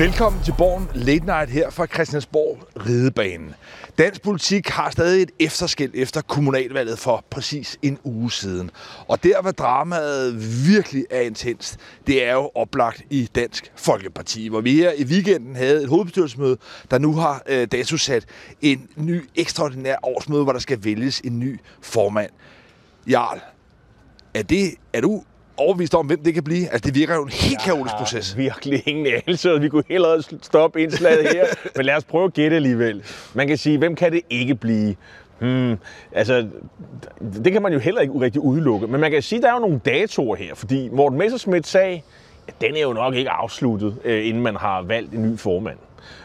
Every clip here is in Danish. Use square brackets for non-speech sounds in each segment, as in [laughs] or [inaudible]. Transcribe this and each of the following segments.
Velkommen til Borgen Late Night her fra Christiansborg Ridebanen. Dansk politik har stadig et efterskæld efter kommunalvalget for præcis en uge siden. Og der, hvor dramaet virkelig er intenst, det er jo oplagt i Dansk Folkeparti, hvor vi her i weekenden havde et hovedbestyrelsesmøde, der nu har øh, datosat en ny ekstraordinær årsmøde, hvor der skal vælges en ny formand. Jarl, er, det, er du overbevist om, hvem det kan blive? Altså, det virker jo en helt kaotisk proces. virkelig ingen anelse. Vi kunne hellere stoppe indslaget her, [laughs] men lad os prøve at gætte alligevel. Man kan sige, hvem kan det ikke blive? Hmm, altså, det kan man jo heller ikke rigtig udelukke. Men man kan sige, at der er jo nogle datoer her, fordi Morten Messerschmidt sagde, at den er jo nok ikke afsluttet, øh, inden man har valgt en ny formand.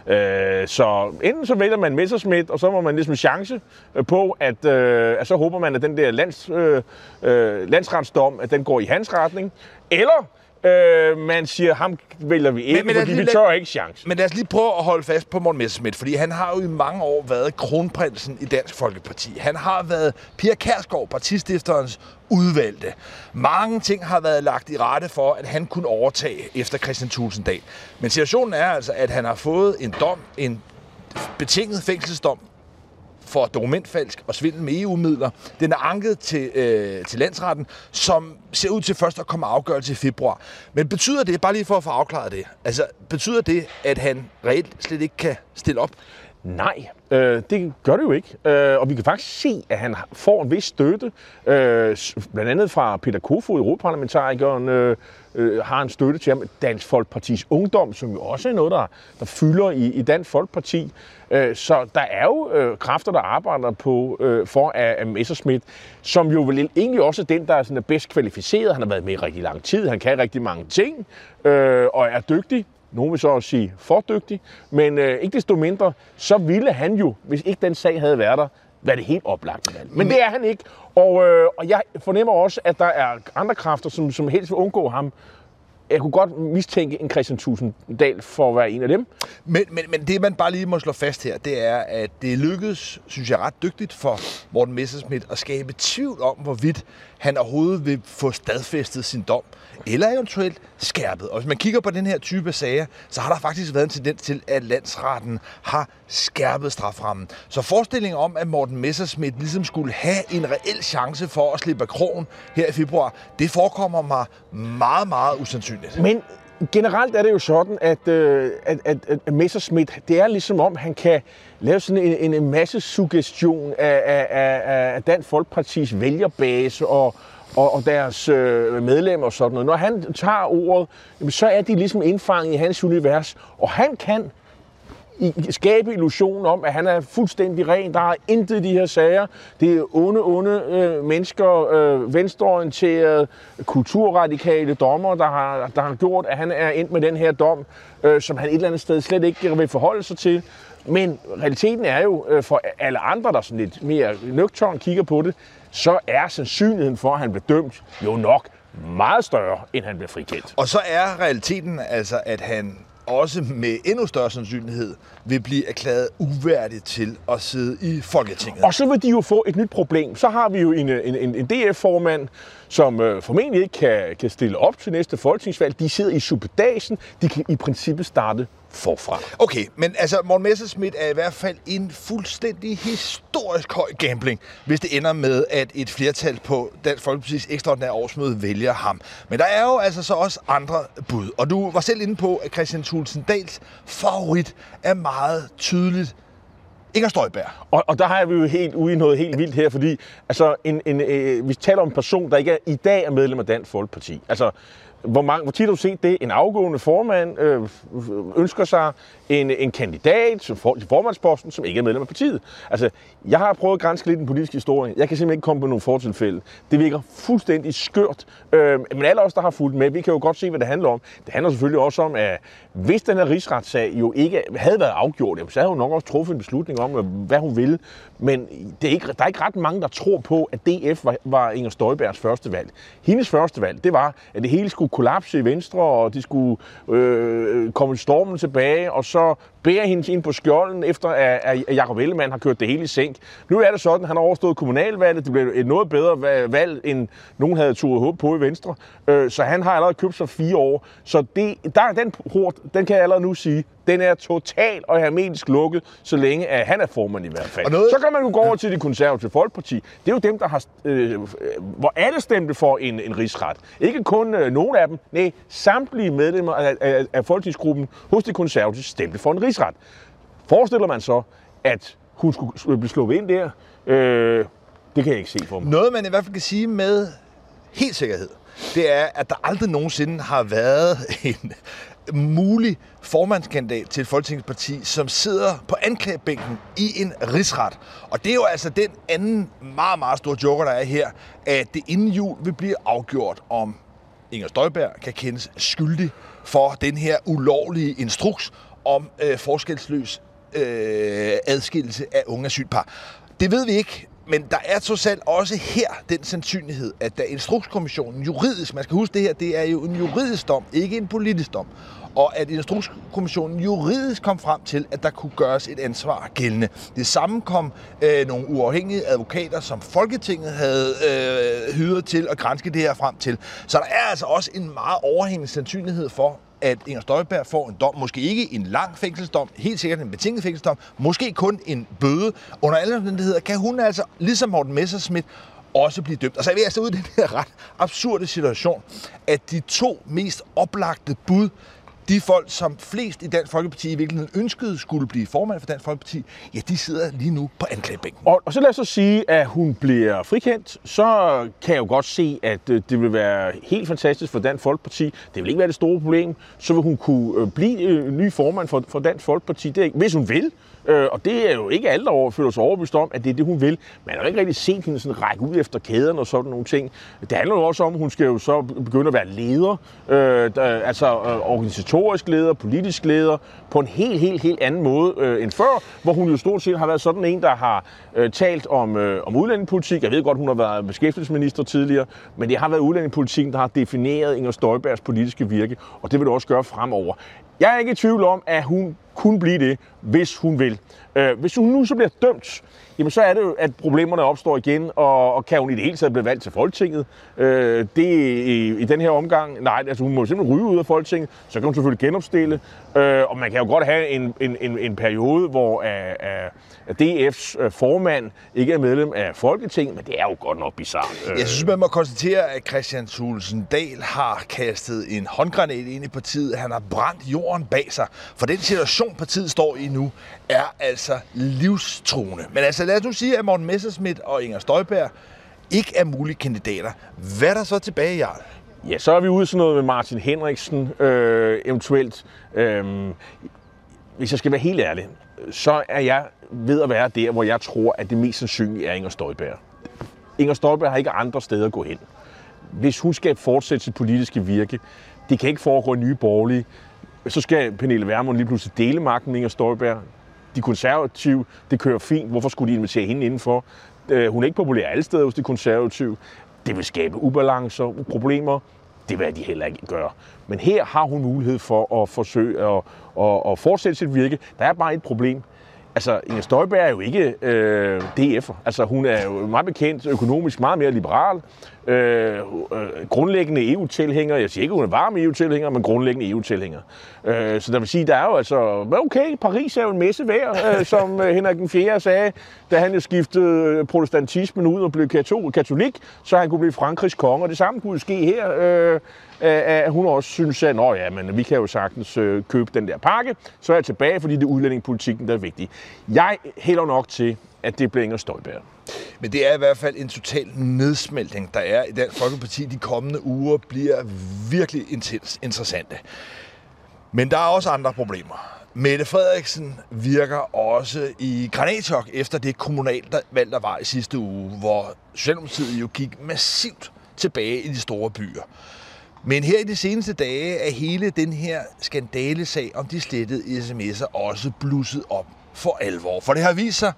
Øh, så enten så vælger man Messerschmidt, og så må man ligesom chance øh, på, at, øh, at så håber man, at den der lands, øh, øh landsretsdom, at den går i hans retning. Eller Øh, man siger, ham vælger vi ikke, men, men fordi lige, vi tør ikke chance. Men lad os lige prøve at holde fast på Morten Messerschmidt, fordi han har jo i mange år været kronprinsen i Dansk Folkeparti. Han har været Pia Kærsgaard, partistifterens udvalgte. Mange ting har været lagt i rette for, at han kunne overtage efter Christian Tulsendal. Men situationen er altså, at han har fået en dom, en betinget fængselsdom for dokumentfalsk og svindel med EU-midler. Den er anket til, øh, til landsretten, som ser ud til først at komme afgørelse i februar. Men betyder det, bare lige for at få afklaret det, altså betyder det, at han reelt slet ikke kan stille op? Nej, øh, det gør det jo ikke. Øh, og vi kan faktisk se, at han får en vis støtte, øh, blandt andet fra Peter Kofod, europaparlamentarikeren, øh, øh, har en støtte til ham. Dansk Folkepartis Ungdom, som jo også er noget, der, der fylder i, i Dansk Folkeparti. Øh, så der er jo øh, kræfter, der arbejder på øh, for at, at Messerschmidt, som jo vel egentlig også er den, der er, sådan, er bedst kvalificeret. Han har været med i rigtig lang tid, han kan rigtig mange ting, øh, og er dygtig. Nogen vil så også sige for dygtig, men øh, ikke desto mindre, så ville han jo, hvis ikke den sag havde været der, være det helt oplagt valg. Men det er han ikke, og, øh, og jeg fornemmer også, at der er andre kræfter, som, som helst vil undgå ham. Jeg kunne godt mistænke en Christian Tusinddal for at være en af dem. Men, men, men det, man bare lige må slå fast her, det er, at det lykkedes, synes jeg, ret dygtigt for Morten Messerschmidt at skabe tvivl om, hvorvidt han overhovedet vil få stadfæstet sin dom eller eventuelt skærpet. Og hvis man kigger på den her type sager, så har der faktisk været en tendens til, at landsretten har skærpet straframmen. Så forestillingen om, at Morten Messerschmidt ligesom skulle have en reel chance for at slippe af krogen her i februar, det forekommer mig meget, meget usandsynligt. Men generelt er det jo sådan, at, øh, at, at, at Messerschmidt, det er ligesom om, han kan lave sådan en, en masse suggestion af, af, af, af Dansk Folkepartis vælgerbase og, og, og deres øh, medlemmer og sådan noget. Når han tager ordet, jamen, så er de ligesom indfanget i hans univers, og han kan skabe illusionen om, at han er fuldstændig ren. Der er intet i de her sager. Det er onde, onde øh, mennesker, øh, venstreorienterede, kulturradikale dommer, der har, der har gjort, at han er endt med den her dom, øh, som han et eller andet sted slet ikke vil forholde sig til. Men realiteten er jo, øh, for alle andre, der sådan lidt mere nøgtern kigger på det, så er sandsynligheden for, at han bliver dømt, jo nok meget større, end han bliver frikendt. Og så er realiteten altså, at han også med endnu større sandsynlighed vil blive erklæret uværdig til at sidde i Folketinget. Og så vil de jo få et nyt problem. Så har vi jo en, en, en DF-formand, som øh, formentlig ikke kan, kan stille op til næste folketingsvalg. De sidder i suppedagen. De kan i princippet starte forfra. Okay, men altså Morten Messerschmidt er i hvert fald en fuldstændig historisk høj gambling, hvis det ender med, at et flertal på Dansk Folkeparti's ekstraordinære årsmøde vælger ham. Men der er jo altså så også andre bud. Og du var selv inde på, at Christian Thulsen Dals favorit er meget tydeligt Inger Støjberg. Og, og der har vi jo helt ude i noget helt vildt her, fordi altså, en, en, øh, vi taler om en person, der ikke er, i dag er medlem af Dansk Folkeparti. Altså, hvor, mange, hvor tit har du set det? En afgående formand øh, ønsker sig en, en kandidat som for, til formandsposten, som ikke er medlem af partiet. Altså, jeg har prøvet at grænse lidt den politiske historie. Jeg kan simpelthen ikke komme på nogle fortilfælde. Det virker fuldstændig skørt. Øh, men alle os, der har fulgt med, vi kan jo godt se, hvad det handler om. Det handler selvfølgelig også om, at hvis den her rigsretssag jo ikke havde været afgjort, så havde hun nok også truffet en beslutning om, hvad hun ville. Men det er ikke, der er ikke ret mange, der tror på, at DF var, var Inger Støjbergs første valg. Hendes første valg, det var, at det hele skulle kollapse i Venstre, og de skulle øh, komme stormen tilbage, og så bære hende ind på skjolden, efter at, at Jacob Ellemann har kørt det hele i sænk. Nu er det sådan, at han har overstået kommunalvalget. Det blev et noget bedre valg, end nogen havde turet håb på i Venstre. Øh, så han har allerede købt sig fire år. Så det, der den port, den kan jeg allerede nu sige, den er total og hermetisk lukket, så længe at han er formand i hvert fald. noget... Så kan man jo gå over til det konservative folkeparti. Det er jo dem, der har, øh, hvor alle stemte for en, en rigsret. Ikke kun øh, nogen af dem, nej, samtlige medlemmer af, af, af folketingsgruppen hos de konservative stemte for en rigsret. Forestiller man så, at hun skulle blive slået ind der? Øh, det kan jeg ikke se for mig. Noget, man i hvert fald kan sige med helt sikkerhed, det er, at der aldrig nogensinde har været en mulig formandskandidat til et folketingsparti, som sidder på anklagebænken i en rigsret. Og det er jo altså den anden meget, meget store joker, der er her, at det inden jul vil blive afgjort, om Inger Støjberg kan kendes skyldig for den her ulovlige instruks om øh, forskelsløs øh, adskillelse af unge asylpar. Det ved vi ikke, men der er trods alt også her den sandsynlighed, at da Instrukskommissionen juridisk, man skal huske det her, det er jo en juridisk dom, ikke en politisk dom, og at Instrukskommissionen juridisk kom frem til, at der kunne gøres et ansvar gældende. Det samme kom øh, nogle uafhængige advokater, som Folketinget havde øh, hyret til at grænske det her frem til. Så der er altså også en meget overhængende sandsynlighed for, at Inger Støjberg får en dom, måske ikke en lang fængselsdom, helt sikkert en betinget fængselsdom, måske kun en bøde. Under alle omstændigheder kan hun altså, ligesom Morten Messerschmidt, også blive dømt. Og så er vi altså, altså ude i den her ret absurde situation, at de to mest oplagte bud de folk, som flest i Dansk Folkeparti i virkeligheden ønskede skulle blive formand for Dansk Folkeparti, ja, de sidder lige nu på anklagebænken. Og, og så lad os så sige, at hun bliver frikendt, så kan jeg jo godt se, at øh, det vil være helt fantastisk for Dansk Folkeparti. Det vil ikke være det store problem. Så vil hun kunne øh, blive øh, ny formand for, for Dansk Folkeparti, det er, hvis hun vil. Øh, og det er jo ikke alle, der føler sig overbevist om, at det er det, hun vil. Man har ikke rigtig set hende sådan række ud efter kæderne og sådan nogle ting. Det handler jo også om, at hun skal jo så begynde at være leder, øh, altså øh, organisatorisk leder, politisk leder, på en helt, helt, helt anden måde øh, end før, hvor hun jo stort set har været sådan en, der har øh, talt om, øh, om udlændingepolitik. Jeg ved godt, hun har været beskæftigelsesminister tidligere, men det har været udlændingepolitikken, der har defineret Inger Støjbergs politiske virke, og det vil det også gøre fremover. Jeg er ikke i tvivl om, at hun kun blive det, hvis hun vil. Øh, hvis hun nu så bliver dømt, jamen så er det jo, at problemerne opstår igen, og, og kan hun i det hele taget blive valgt til Folketinget? Øh, det i, i den her omgang, nej, altså hun må simpelthen ryge ud af Folketinget, så kan hun selvfølgelig genopstille, øh, og man kan jo godt have en, en, en, en periode, hvor øh, øh, uh, uh, DF's øh, formand ikke er medlem af Folketinget, men det er jo godt nok bizarrt. Jeg synes, man må konstatere, at Christian Thulesen Dahl har kastet en håndgranat ind i partiet. Han har brændt jorden bag sig, for den situation, partiet står i nu, er altså livstruende. Men altså lad os nu sige, at Morten Messerschmidt og Inger Støjberg ikke er mulige kandidater. Hvad er der så tilbage, Jarl? Ja, så er vi ude sådan noget med Martin Henriksen, øh, eventuelt. Øh, hvis jeg skal være helt ærlig, så er jeg ved at være der, hvor jeg tror, at det mest sandsynlige er Inger Støjberg. Inger Støjberg har ikke andre steder at gå hen. Hvis hun skal fortsætte sit politiske virke, det kan ikke foregå i nye borgerlige, så skal Pernille Vermund lige pludselig dele magten med Inger Støjberg de konservative, det kører fint, hvorfor skulle de invitere hende indenfor? Øh, hun er ikke populær alle steder hos de konservative. Det vil skabe ubalancer, problemer. Det vil de heller ikke gøre. Men her har hun mulighed for at forsøge at, at, at fortsætte sit virke. Der er bare et problem. Altså, Inger Støjberg er jo ikke øh, DF'er. Altså, hun er jo meget bekendt økonomisk meget mere liberal. Øh, øh, grundlæggende EU-tilhænger. Jeg siger ikke, at hun er varm EU-tilhænger, men grundlæggende EU-tilhænger. Øh, så der vil sige, der er jo altså, okay, Paris er jo en messe værd, øh, [laughs] som øh, Henrik den 4. sagde, da han jo skiftede protestantismen ud og blev katolik, så han kunne blive Frankrigs konge, og det samme kunne ske her. Øh, at hun også synes, at Nå, ja, men vi kan jo sagtens øh, købe den der pakke, så er jeg tilbage, fordi det er udlændingepolitikken, der er vigtig. Jeg hælder nok til, at det bliver Inger Støjberg. Men det er i hvert fald en total nedsmeltning, der er i Dansk Folkeparti. De kommende uger bliver virkelig intens interessante. Men der er også andre problemer. Mette Frederiksen virker også i granatchok efter det kommunalvalg, der var i sidste uge, hvor Socialdemokratiet jo gik massivt tilbage i de store byer. Men her i de seneste dage er hele den her skandalesag om de slettede sms'er også blusset op for alvor. For det har vist sig,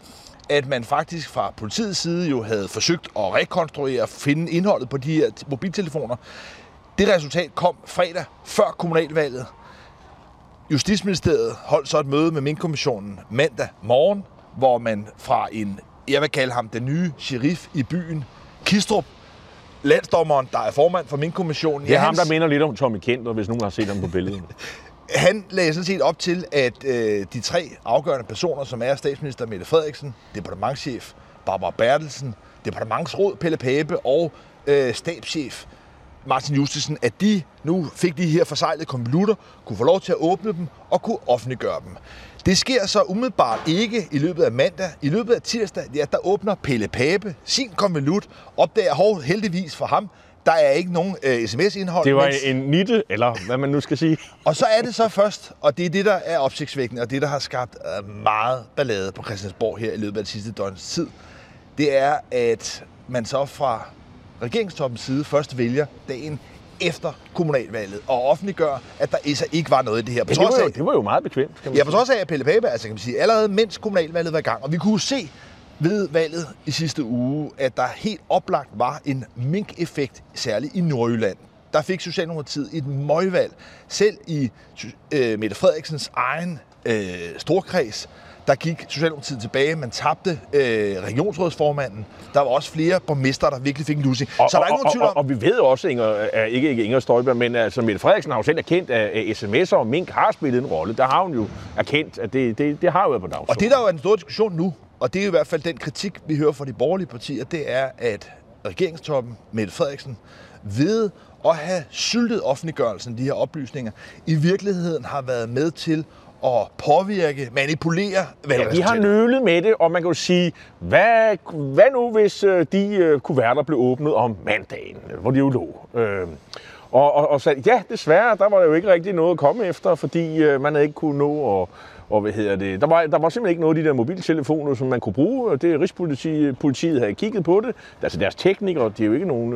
at man faktisk fra politiets side jo havde forsøgt at rekonstruere og finde indholdet på de her mobiltelefoner. Det resultat kom fredag før kommunalvalget. Justitsministeriet holdt så et møde med Mink-kommissionen mandag morgen, hvor man fra en, jeg vil kalde ham den nye sheriff i byen, Kistrup, landsdommeren, der er formand for Mink-kommissionen. Det er ham, der minder lidt om Tommy Kenter, hvis nogen har set ham på billedet. [laughs] han lagde sådan set op til, at øh, de tre afgørende personer, som er statsminister Mette Frederiksen, departementchef Barbara Bertelsen, departementsråd Pelle Pape og øh, stabschef Martin Justesen, at de nu fik de her forsejlede konvolutter, kunne få lov til at åbne dem og kunne offentliggøre dem. Det sker så umiddelbart ikke i løbet af mandag. I løbet af tirsdag, ja, der åbner Pelle Pape sin konvolut, opdager hov, heldigvis for ham, der er ikke nogen øh, sms-indhold. Det var mens... en nitte, eller hvad man nu skal sige. og så er det så først, og det er det, der er opsigtsvækkende, og det, der har skabt øh, meget ballade på Christiansborg her i løbet af det sidste døgns tid, det er, at man så fra regeringstoppens side først vælger dagen efter kommunalvalget og offentliggør, at der altså ikke var noget i det her. På det, var jo, af, det var jo meget bekvemt. Kan man ja, på trods af, at Pelle Pape, altså kan man sige, allerede mens kommunalvalget var i gang, og vi kunne se ved valget i sidste uge, at der helt oplagt var en mink-effekt, særligt i Nordjylland. Der fik Socialdemokratiet et møgvalg. Selv i øh, Mette Frederiksens egen øh, storkreds, der gik Socialdemokratiet tilbage. Man tabte øh, regionsrådsformanden. Der var også flere borgmester, der virkelig fik en lussing. Så der er ikke nogen tvivl om... Og, og, og, vi ved også, Inger, ikke, ikke Inger Støjberg, men altså Mette Frederiksen har jo selv erkendt, at sms'er og mink har spillet en rolle. Der har hun jo erkendt, at det, det, det har jo været på dagsordenen. Og det, der jo er en stor diskussion nu, og det er i hvert fald den kritik, vi hører fra de borgerlige partier, det er, at regeringstoppen, Mette Frederiksen, ved at have syltet offentliggørelsen af de her oplysninger, i virkeligheden har været med til at påvirke, manipulere Ja, de har nølet med det, og man kan jo sige, hvad, hvad nu hvis øh, de uh, kuverter blev åbnet om mandagen, hvor de jo lå? Øh, og, og, og sagde, ja, desværre, der var jo ikke rigtig noget at komme efter, fordi uh, man havde ikke kunne nå at og hvad hedder det? Der var, der var simpelthen ikke noget af de der mobiltelefoner, som man kunne bruge. Det Rigspolitiet politiet havde kigget på det. Altså deres teknikere, de er jo ikke nogen...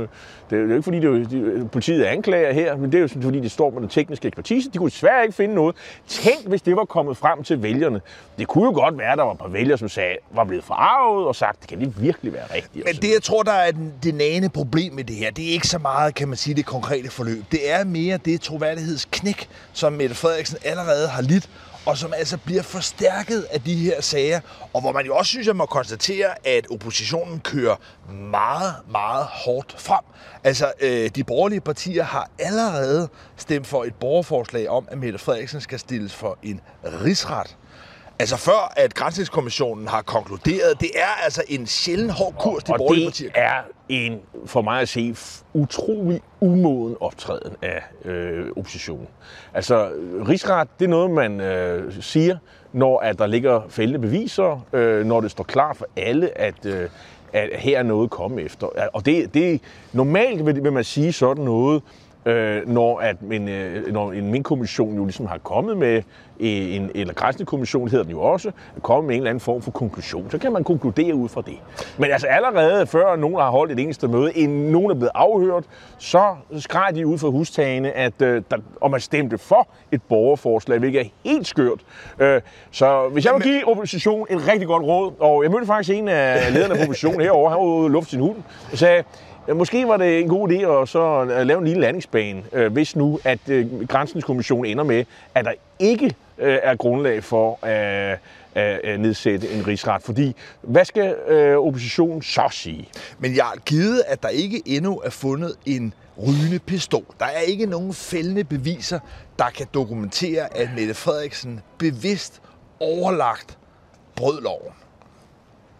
Det er jo ikke fordi, det er, de, politiet er anklager her, men det er jo fordi, de står med den tekniske ekspertise. De kunne desværre ikke finde noget. Tænk, hvis det var kommet frem til vælgerne. Det kunne jo godt være, at der var et par vælgere, som sagde, var blevet forarvet og sagt, det kan det virkelig være rigtigt. Men det, jeg tror, der er det nane problem med det her, det er ikke så meget, kan man sige, det konkrete forløb. Det er mere det troværdighedsknæk, som Mette Frederiksen allerede har lidt, og som altså bliver forstærket af de her sager, og hvor man jo også synes, at man må konstatere, at oppositionen kører meget, meget hårdt frem. Altså, øh, de borgerlige partier har allerede stemt for et borgerforslag om, at Mette Frederiksen skal stilles for en rigsret. Altså før, at Grænsningskommissionen har konkluderet, det er altså en sjældent hård kurs, de borgerlige partier. det er en, for mig at se, utrolig umoden optræden af øh, oppositionen. Altså, rigsret, det er noget, man øh, siger, når at der ligger fældende beviser, øh, når det står klart for alle, at, øh, at her er noget at komme efter. Og det, det normalt vil, vil man sige sådan noget, øh, når, at en, øh, når en minkommission jo ligesom har kommet med en, eller grænsningskommission hedder den jo også, komme med en eller anden form for konklusion. Så kan man konkludere ud fra det. Men altså allerede før nogen har holdt et eneste møde, inden nogen er blevet afhørt, så skreg de ud fra hustagene, at øh, der, og man stemte for et borgerforslag, hvilket er helt skørt. Øh, så hvis jeg vil give opposition et rigtig godt råd, og jeg mødte faktisk en af lederne af oppositionen herovre, han var ude og lufte sin hund, og sagde, Måske var det en god idé at så øh, lave en lille landingsbane, øh, hvis nu, at øh, Grænsningskommissionen ender med, at der ikke øh, er grundlag for øh, at, at nedsætte en rigsret. Fordi, hvad skal oppositionen så sige? Men jeg er givet, at der ikke endnu er fundet en rygende pistol. Der er ikke nogen fældende beviser, der kan dokumentere, at Mette Frederiksen bevidst overlagt brød loven.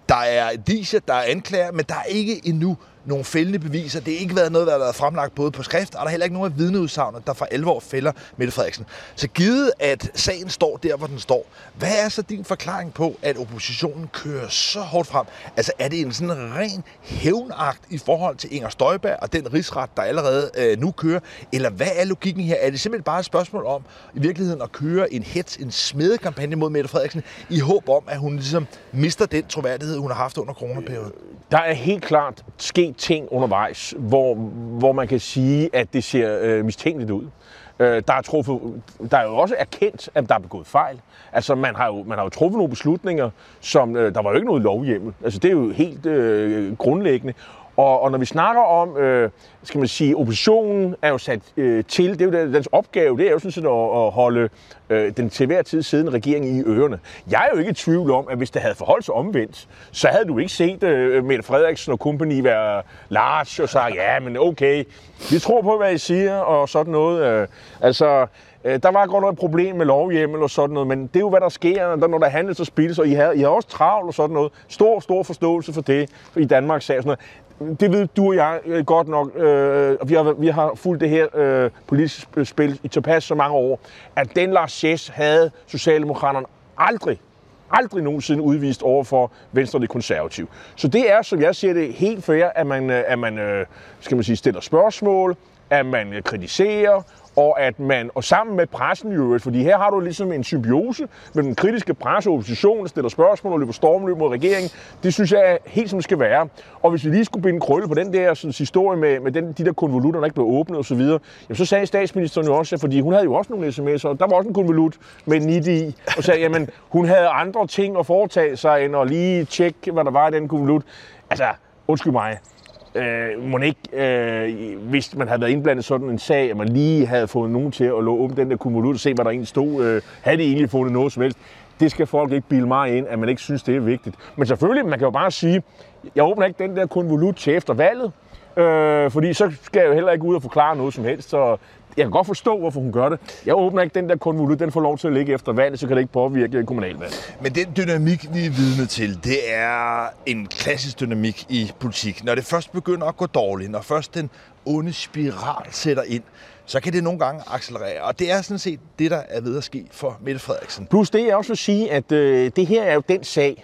Der er disse, der er anklager, men der er ikke endnu nogle fældende beviser. Det har ikke været noget, der har været fremlagt både på skrift, og der er heller ikke nogen af vidneudsagnet, der for alvor fælder Mette Frederiksen. Så givet, at sagen står der, hvor den står, hvad er så din forklaring på, at oppositionen kører så hårdt frem? Altså er det en sådan ren hævnagt i forhold til Inger Støjberg og den rigsret, der allerede øh, nu kører? Eller hvad er logikken her? Er det simpelthen bare et spørgsmål om i virkeligheden at køre en hets, en smedekampagne mod Mette Frederiksen, i håb om, at hun ligesom mister den troværdighed, hun har haft under coronaperioden? Der er helt klart sket ting undervejs, hvor, hvor man kan sige, at det ser øh, mistænkeligt ud. Øh, der, er truffet, der er jo også erkendt, at der er begået fejl. Altså, man har jo, man har jo truffet nogle beslutninger, som øh, der var jo ikke noget lovhjemmel. Altså, det er jo helt øh, grundlæggende. Og, og når vi snakker om, øh, skal man sige, oppositionen er jo sat øh, til, det er jo dens opgave, det er jo sådan set at, at holde øh, den til hver tid siddende regering i ørerne. Jeg er jo ikke i tvivl om, at hvis det havde forholdt sig omvendt, så havde du ikke set øh, Mette Frederiksen og company være large og sagt, ja, men okay, vi tror på, hvad I siger, og sådan noget. Øh, altså, Øh, der var godt noget problem med lovhjemmel og sådan noget, men det er jo, hvad der sker, når der handles og spildes, og I har, I har også travlt og sådan noget. Stor, stor forståelse for det i Danmark. Sådan noget det ved du og jeg øh, godt nok, øh, vi, har, vi har fulgt det her øh, politiske spil i tilpas så mange år, at den Lars Chess havde Socialdemokraterne aldrig, aldrig nogensinde udvist over for Venstre og det konservative. Så det er, som jeg ser det, helt fair, at man, øh, at man øh, skal man sige, stiller spørgsmål, at man kritiserer, og at man, og sammen med pressen i øvrigt, fordi her har du ligesom en symbiose med den kritiske presse og opposition, stiller spørgsmål og løber stormløb mod regeringen. Det synes jeg er helt som det skal være. Og hvis vi lige skulle binde krølle på den der sådan, historie med, med den, de der konvolutter, der ikke blev åbnet osv., så, jamen, så sagde statsministeren jo også, fordi hun havde jo også nogle sms'er, og der var også en konvolut med en i, og sagde, jamen hun havde andre ting at foretage sig, end at lige tjekke, hvad der var i den konvolut. Altså, undskyld mig, øh, må ikke, øh, hvis man havde været indblandet sådan en sag, at man lige havde fået nogen til at låge den der konvolut og se, hvad der egentlig stod, øh, havde de egentlig fundet noget som helst. Det skal folk ikke bilde mig ind, at man ikke synes, det er vigtigt. Men selvfølgelig, man kan jo bare sige, jeg åbner ikke den der konvolut til efter valget, øh, fordi så skal jeg jo heller ikke ud og forklare noget som helst. Så jeg kan godt forstå, hvorfor hun gør det. Jeg åbner ikke den der konvolut, den får lov til at ligge efter valget, så kan det ikke påvirke kommunalvalget. Men den dynamik, vi er vidne til, det er en klassisk dynamik i politik. Når det først begynder at gå dårligt, når først den onde spiral sætter ind, så kan det nogle gange accelerere. Og det er sådan set det, der er ved at ske for Mette Frederiksen. Plus det, jeg også vil sige, at øh, det her er jo den sag,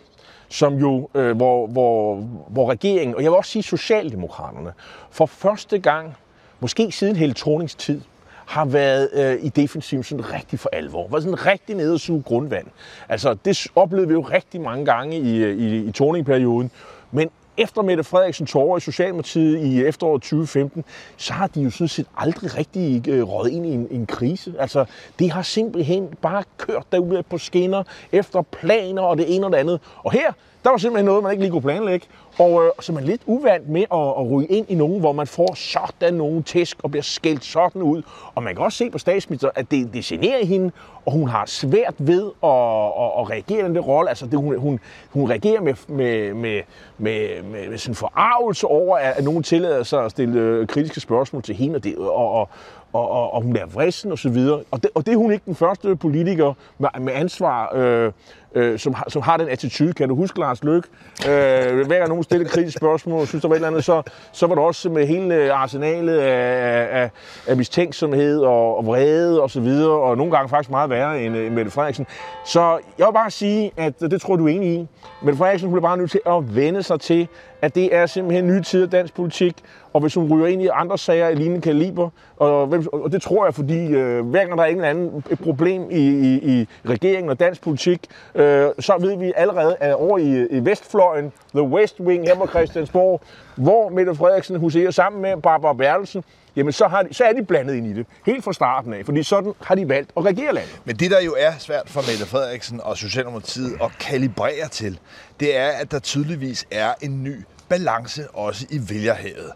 som jo, øh, hvor, hvor, hvor regeringen, og jeg vil også sige Socialdemokraterne, for første gang, måske siden hele Thornings tid, har været øh, i defensiven sådan rigtig for alvor. Var sådan rigtig nede og suge grundvand. Altså, det oplevede vi jo rigtig mange gange i, øh, i, i torningperioden. Men efter Mette Frederiksen tårer i Socialdemokratiet i efteråret 2015, så har de jo sådan set aldrig rigtig øh, røget ind i en, en krise. Altså, det har simpelthen bare kørt derude på skinner efter planer og det ene og det andet. Og her, der var simpelthen noget, man ikke lige kunne planlægge. Og øh, så er man lidt uvant med at, at ryge ind i nogen, hvor man får sådan nogle tæsk og bliver skældt sådan ud. Og man kan også se på statsminister, at det, det generer hende, og hun har svært ved at, at, at reagere i den rolle. Altså, det, hun, hun, hun reagerer med, med, med, med, med, med sådan forarvelse over, at, at nogen tillader sig at stille øh, kritiske spørgsmål til hende, og, det, og, og, og, og, og hun er vrissen og så videre. Og det, og det er hun ikke den første politiker med, med ansvar, øh, øh, som, som har den attitude. Kan du huske Lars Løkke? Øh, hver gang nogen stillede kritiske spørgsmål, synes der var et eller andet, så, så var det også med hele øh, arsenalet af, af, af mistænksomhed og, og vrede og så videre, og nogle gange faktisk meget værre end øh, end Mette Frederiksen. Så jeg vil bare sige, at øh, det tror du er enig i. Mette Frederiksen bliver bare nødt til at vende sig til, at det er simpelthen nye tider dansk politik, og hvis hun ryger ind i andre sager i lignende kaliber, og, og det tror jeg, fordi øh, hver gang der er en eller anden et problem i, i, i regeringen og dansk politik, øh, Øh, så ved vi allerede, at over i, i Vestfløjen, The West Wing her på Christiansborg, hvor Mette Frederiksen huserer sammen med Barbara Bertelsen, jamen så, har de, så er de blandet ind i det. Helt fra starten af, fordi sådan har de valgt at regere landet. Men det, der jo er svært for Mette Frederiksen og Socialdemokratiet at kalibrere til, det er, at der tydeligvis er en ny balance også i vælgerhavet.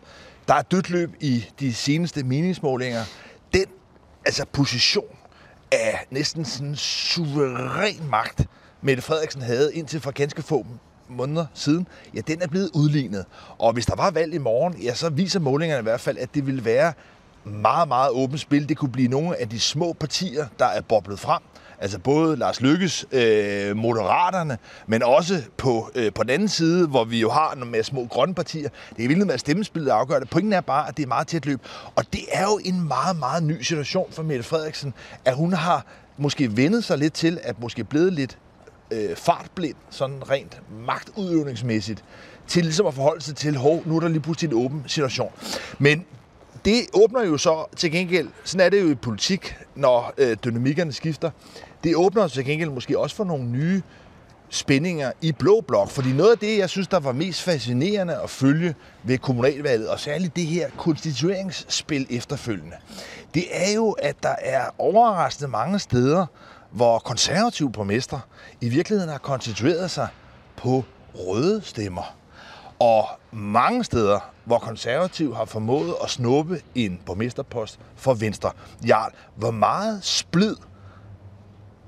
Der er dødt løb i de seneste meningsmålinger. Den altså position af næsten sådan suveræn magt, Mette Frederiksen havde indtil for ganske få måneder siden, ja, den er blevet udlignet. Og hvis der var valg i morgen, ja, så viser målingerne i hvert fald, at det vil være meget, meget åbent spil. Det kunne blive nogle af de små partier, der er boblet frem. Altså både Lars Lykkes, øh, Moderaterne, men også på, øh, på den anden side, hvor vi jo har nogle mere små grønne partier. Det er vildt med, at stemmespillet afgør det. Pointen er bare, at det er meget tæt løb. Og det er jo en meget, meget ny situation for Mette Frederiksen, at hun har måske vendet sig lidt til, at måske blevet lidt øh, fartblind, sådan rent magtudøvningsmæssigt, til ligesom at forholde sig til, hov, nu er der lige pludselig en åben situation. Men det åbner jo så til gengæld, sådan er det jo i politik, når øh, dynamikkerne skifter, det åbner til gengæld måske også for nogle nye spændinger i Blå Blok. Fordi noget af det, jeg synes, der var mest fascinerende at følge ved kommunalvalget, og særligt det her konstitueringsspil efterfølgende, det er jo, at der er overraskende mange steder, hvor konservative borgmestre i virkeligheden har konstitueret sig på røde stemmer. Og mange steder, hvor konservativ har formået at snuppe en borgmesterpost for Venstre. Jarl, hvor meget splid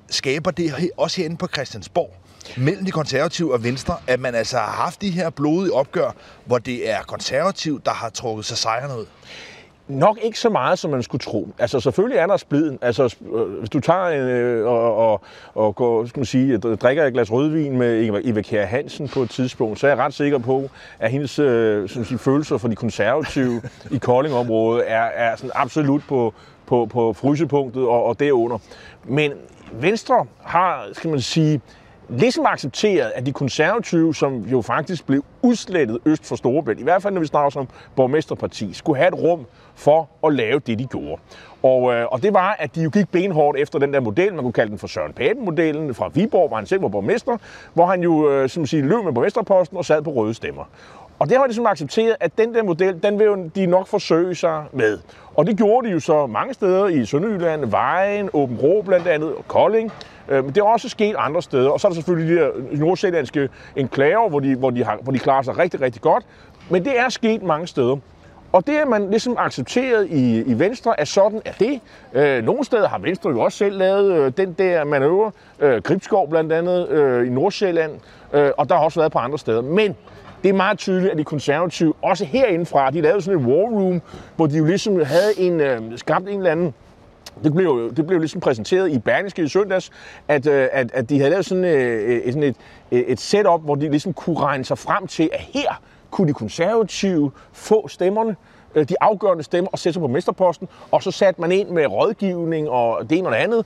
skaber det også herinde på Christiansborg? mellem de konservative og Venstre, at man altså har haft de her blodige opgør, hvor det er konservativ, der har trukket sig sejren ud? Nok ikke så meget, som man skulle tro. Altså selvfølgelig er der spliden. Altså øh, hvis du tager en, øh, og, og, og går, skal man sige, drikker et glas rødvin med Eva Kjær Hansen på et tidspunkt, så er jeg ret sikker på, at hendes øh, som sige, følelser for de konservative [laughs] i Koldingområdet er, er sådan absolut på, på, på frysepunktet og, og derunder. Men Venstre har, skal man sige, ligesom accepteret, at de konservative, som jo faktisk blev udslettet øst for Storebælt, i hvert fald når vi snakker som borgmesterparti, skulle have et rum for at lave det, de gjorde. Og, øh, og det var, at de jo gik benhårdt efter den der model, man kunne kalde den for Søren Pape-modellen fra Viborg, hvor han selv var borgmester, hvor han jo øh, som siger, løb med borgmesterposten og sad på røde stemmer. Og det har de ligesom accepteret, at den der model, den vil jo de nok forsøge sig med. Og det gjorde de jo så mange steder i Sønderjylland, Vejen, Åben Rå blandt andet, og Kolding. Øh, men det er også sket andre steder. Og så er der selvfølgelig de her nordsjællandske enklaver, hvor de, hvor, de har, hvor de klarer sig rigtig, rigtig godt. Men det er sket mange steder. Og det er man ligesom accepteret i, i Venstre, at sådan er det. Øh, nogle steder har Venstre jo også selv lavet øh, den der manøvre. Øh, Gribskov blandt andet øh, i Nordsjælland. Øh, og der har også været på andre steder. Men det er meget tydeligt, at de konservative, også herindefra, de lavede sådan en war room, hvor de jo ligesom havde en, øh, skabt en eller anden det blev, jo, det blev ligesom præsenteret i Berlingske i søndags, at, øh, at, at de havde lavet sådan, øh, et, sådan et, et setup, hvor de ligesom kunne regne sig frem til, at her kunne de konservative få stemmerne, øh, de afgørende stemmer og sætte sig på mesterposten, og så satte man ind med rådgivning og det ene og det andet.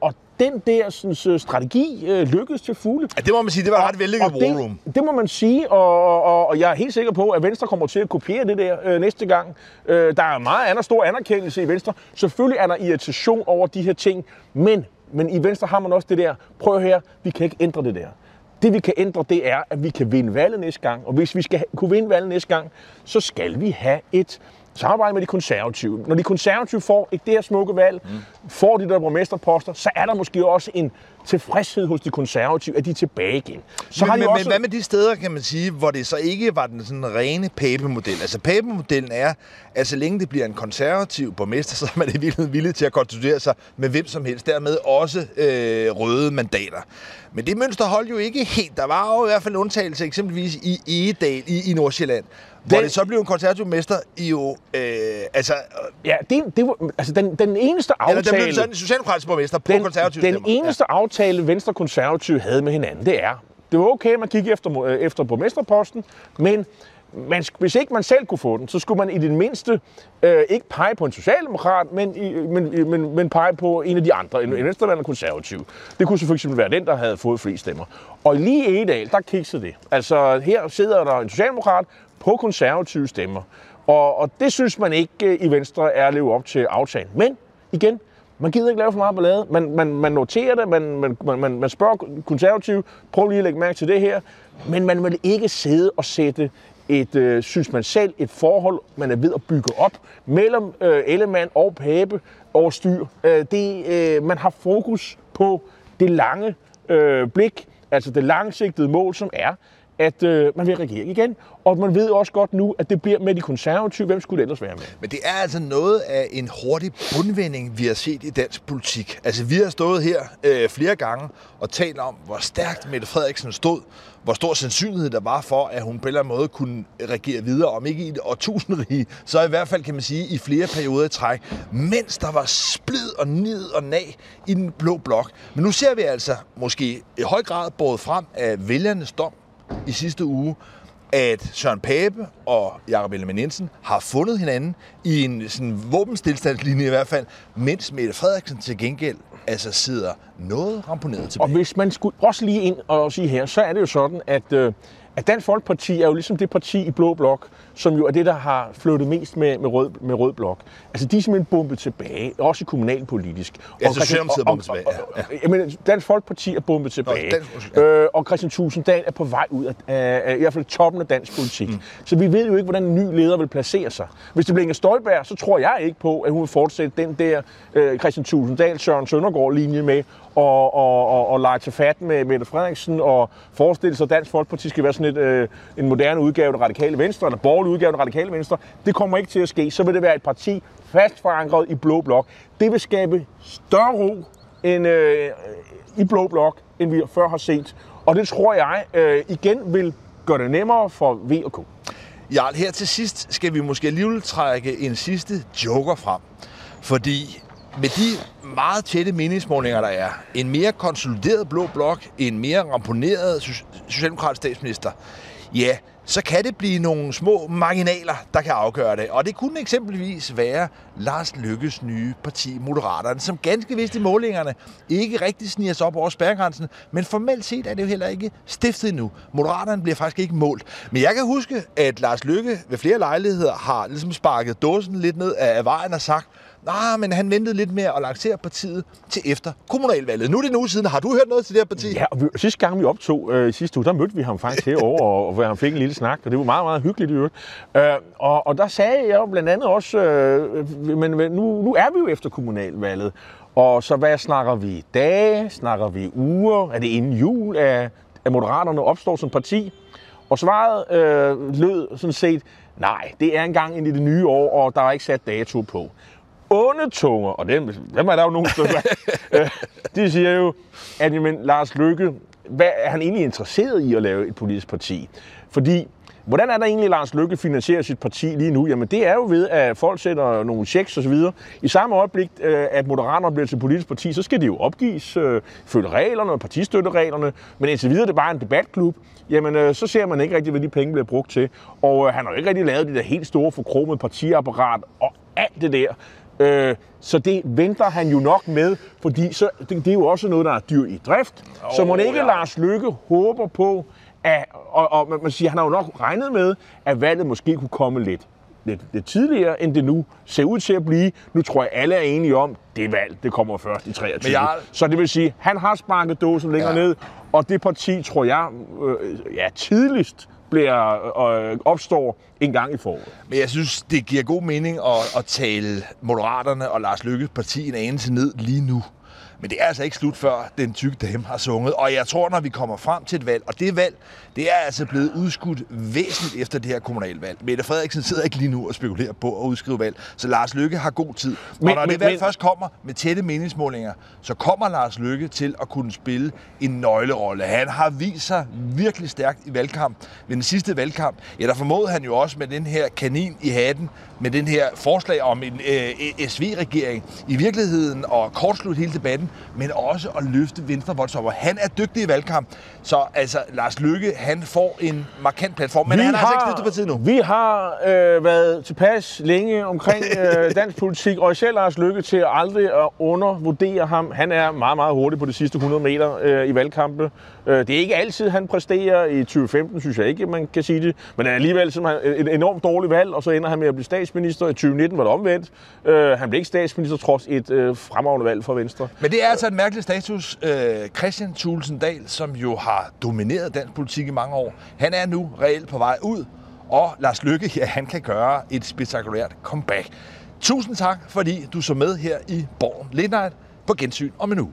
og den der sådan, strategi øh, lykkedes til fulde. Ja, det må man sige, det var ret vellykket war room. Det, det må man sige, og, og, og jeg er helt sikker på, at Venstre kommer til at kopiere det der øh, næste gang. Øh, der er meget andet stor anerkendelse i Venstre. Selvfølgelig er der irritation over de her ting, men, men i Venstre har man også det der, prøv her, vi kan ikke ændre det der. Det vi kan ændre, det er, at vi kan vinde valget næste gang. Og hvis vi skal kunne vinde valget næste gang, så skal vi have et samarbejde med de konservative. Når de konservative får et der smukke valg, mm. får de der borgmesterposter, så er der måske også en tilfredshed hos de konservative, at de er tilbage igen. Så men, har de men, også... men hvad med de steder, kan man sige, hvor det så ikke var den sådan rene Pape-model? Altså Pape-modellen er, at så længe det bliver en konservativ borgmester, [laughs] så er man i virkeligheden villig til at konstituere sig med hvem som helst. Dermed også øh, røde mandater. Men det mønster holdt jo ikke helt. Der var jo i hvert fald undtagelse, eksempelvis i Egedal i, i Nordsjælland, den, hvor det så blev en konservativ mester i jo... Øh, altså, ja, det, det var, altså den, den eneste aftale... Eller den blev så en socialdemokratisk borgmester på den, konservativ Den stemmer. eneste ja. aftale, Venstre Konservative havde med hinanden, det er, det var okay, at man gik efter, øh, efter borgmesterposten, men man, hvis ikke man selv kunne få den, så skulle man i det mindste øh, ikke pege på en socialdemokrat, men, i, men, men, men pege på en af de andre, en, en venstremand og konservativ. Det kunne eksempel være den, der havde fået flest stemmer. Og lige i Edal, der kiksede det. Altså her sidder der en socialdemokrat på konservative stemmer. Og, og det synes man ikke øh, i Venstre er at leve op til aftalen. Men igen, man gider ikke lave for meget ballade. Man, man, man noterer det, man, man, man, man spørger konservative, prøv lige at lægge mærke til det her. Men man vil ikke sidde og sætte et, øh, synes man selv, et forhold, man er ved at bygge op mellem øh, Ellemann og Pape over styr. Øh, det, øh, man har fokus på det lange øh, blik, altså det langsigtede mål, som er, at øh, man vil regere igen. Og man ved også godt nu, at det bliver med de konservative. Hvem skulle det ellers være med? Men det er altså noget af en hurtig bundvending, vi har set i dansk politik. Altså, vi har stået her øh, flere gange og talt om, hvor stærkt Mette Frederiksen stod, hvor stor sandsynlighed der var for, at hun på en eller anden måde kunne regere videre, om ikke i et årtusindrige, så i hvert fald kan man sige i flere perioder i træk, mens der var splid og nid og nag i den blå blok. Men nu ser vi altså måske i høj grad båret frem af vælgernes dom i sidste uge, at Søren Pape og Jakob Ellemann Jensen har fundet hinanden i en sådan våbenstilstandslinje i hvert fald, mens Mette Frederiksen til gengæld altså sidder noget ramponeret tilbage. Og hvis man skulle også lige ind og sige her, så er det jo sådan, at øh, at Dansk Folkeparti er jo ligesom det parti i Blå Blok, som jo er det, der har flyttet mest med, med, rød, med Rød Blok. Altså, de er simpelthen bumpet tilbage, også kommunalpolitisk. Ja, og så er bumpet tilbage. Ja, ja. Jamen, Dansk Folkeparti er bumpet tilbage. Nå, dansk, ja. øh, og Christian Tusinddal er på vej ud af, af, af i hvert fald toppen af dansk politik. Mm. Så vi ved jo ikke, hvordan en ny leder vil placere sig. Hvis det bliver Inger Støjberg, så tror jeg ikke på, at hun vil fortsætte den der øh, Christian Tusinddal, Søren Søndergaard-linje med og, og, og, og lege til fat med Mette Frederiksen og forestille sig, at Dansk Folkeparti skal være sådan et, øh, en moderne udgave af det radikale venstre, eller borgerlig udgave af det radikale venstre. Det kommer ikke til at ske. Så vil det være et parti fast forankret i blå blok. Det vil skabe større ro end, øh, i blå blok, end vi før har set. Og det tror jeg øh, igen vil gøre det nemmere for V og K. Jarl, her til sidst skal vi måske alligevel trække en sidste joker frem. Fordi med de meget tætte meningsmålinger, der er, en mere konsolideret blå blok, en mere ramponeret socialdemokratisk statsminister, ja, så kan det blive nogle små marginaler, der kan afgøre det. Og det kunne eksempelvis være Lars Lykkes nye parti, Moderaterne, som ganske vist i målingerne ikke rigtig sniger sig op over spærregrænsen, men formelt set er det jo heller ikke stiftet endnu. Moderaterne bliver faktisk ikke målt. Men jeg kan huske, at Lars Lykke ved flere lejligheder har ligesom sparket dåsen lidt ned af vejen og sagt, Nej, men han ventede lidt med at lancere partiet til efter kommunalvalget. Nu er det en uge siden. Har du hørt noget til det her parti? Ja, og vi, sidste gang vi optog øh, sidste uge, der mødte vi ham faktisk [laughs] herovre, og, og han fik en lille snak, og det var meget, meget hyggeligt i øvrigt. Øh, og, og der sagde jeg jo blandt andet også, øh, men nu, nu er vi jo efter kommunalvalget, og så hvad snakker vi dage, snakker vi uger, er det inden jul, at, at Moderaterne opstår som parti? Og svaret øh, lød sådan set, nej, det er engang ind i det nye år, og der er ikke sat dato på onde tunger, og dem, dem er der jo nogle stykker, [laughs] øh, de siger jo, at jamen, Lars Lykke, hvad er han egentlig interesseret i at lave et politisk parti? Fordi Hvordan er der egentlig, Lars Lykke finansierer sit parti lige nu? Jamen det er jo ved, at folk sætter nogle checks osv. I samme øjeblik, øh, at Moderaterne bliver til politisk parti, så skal de jo opgives, øh, følge reglerne og partistøttereglerne. Men indtil videre det er bare en debatklub. Jamen så ser man ikke rigtig, hvad de penge bliver brugt til. Og han har jo ikke rigtig lavet det der helt store forkromede partiapparat og alt det der. Øh, så det venter han jo nok med, fordi så, det, det er jo også noget, der er dyr i drift. Oh, så må ikke ja. Lars Lykke håber på, at, og, og man siger, han har jo nok regnet med, at valget måske kunne komme lidt, lidt, lidt tidligere, end det nu ser ud til at blive. Nu tror jeg, alle er enige om, det valg, det kommer først i 23. Jeg... Så det vil sige, han har sparket dåsen længere ja. ned, og det parti, tror jeg, øh, ja, tidligst bliver, øh, opstår en gang i foråret. Men jeg synes, det giver god mening at, at tale Moderaterne og Lars Lykkes parti en anelse ned lige nu. Men det er altså ikke slut, før den tykke dame har sunget. Og jeg tror, når vi kommer frem til et valg, og det valg, det er altså blevet udskudt væsentligt efter det her kommunalvalg. Mette Frederiksen sidder ikke lige nu og spekulerer på at udskrive valg, så Lars Lykke har god tid. Men, og når men, det valg men, først kommer med tætte meningsmålinger, så kommer Lars Lykke til at kunne spille en nøglerolle. Han har vist sig virkelig stærkt i valgkamp. Ved den sidste valgkamp, ja, der formåede han jo også med den her kanin i hatten, med den her forslag om en øh, SV-regering, i virkeligheden og kortslutte hele debatten, men også at løfte Venstre voldsomt. Han er dygtig i valgkamp, så altså Lars Lykke, han får en markant platform, men vi han har, altså ikke partiet nu. Vi har øh, været tilpas længe omkring øh, [laughs] dansk politik, og især Lars Lykke til aldrig at undervurdere ham. Han er meget, meget hurtig på de sidste 100 meter øh, i valgkampe. Øh, det er ikke altid, han præsterer. I 2015 synes jeg ikke, man kan sige det. Men er alligevel et enormt dårligt valg, og så ender han med at blive statsminister. I 2019 var det omvendt. Øh, han blev ikke statsminister trods et øh, fremragende valg for Venstre. Men det er altså en mærkelig status. Øh, Christian Thulsen Dahl, som jo har domineret dansk politik i mange år, han er nu reelt på vej ud. Og Lars Lykke, ja, han kan gøre et spektakulært comeback. Tusind tak, fordi du så med her i Borgen Late på gensyn om en uge.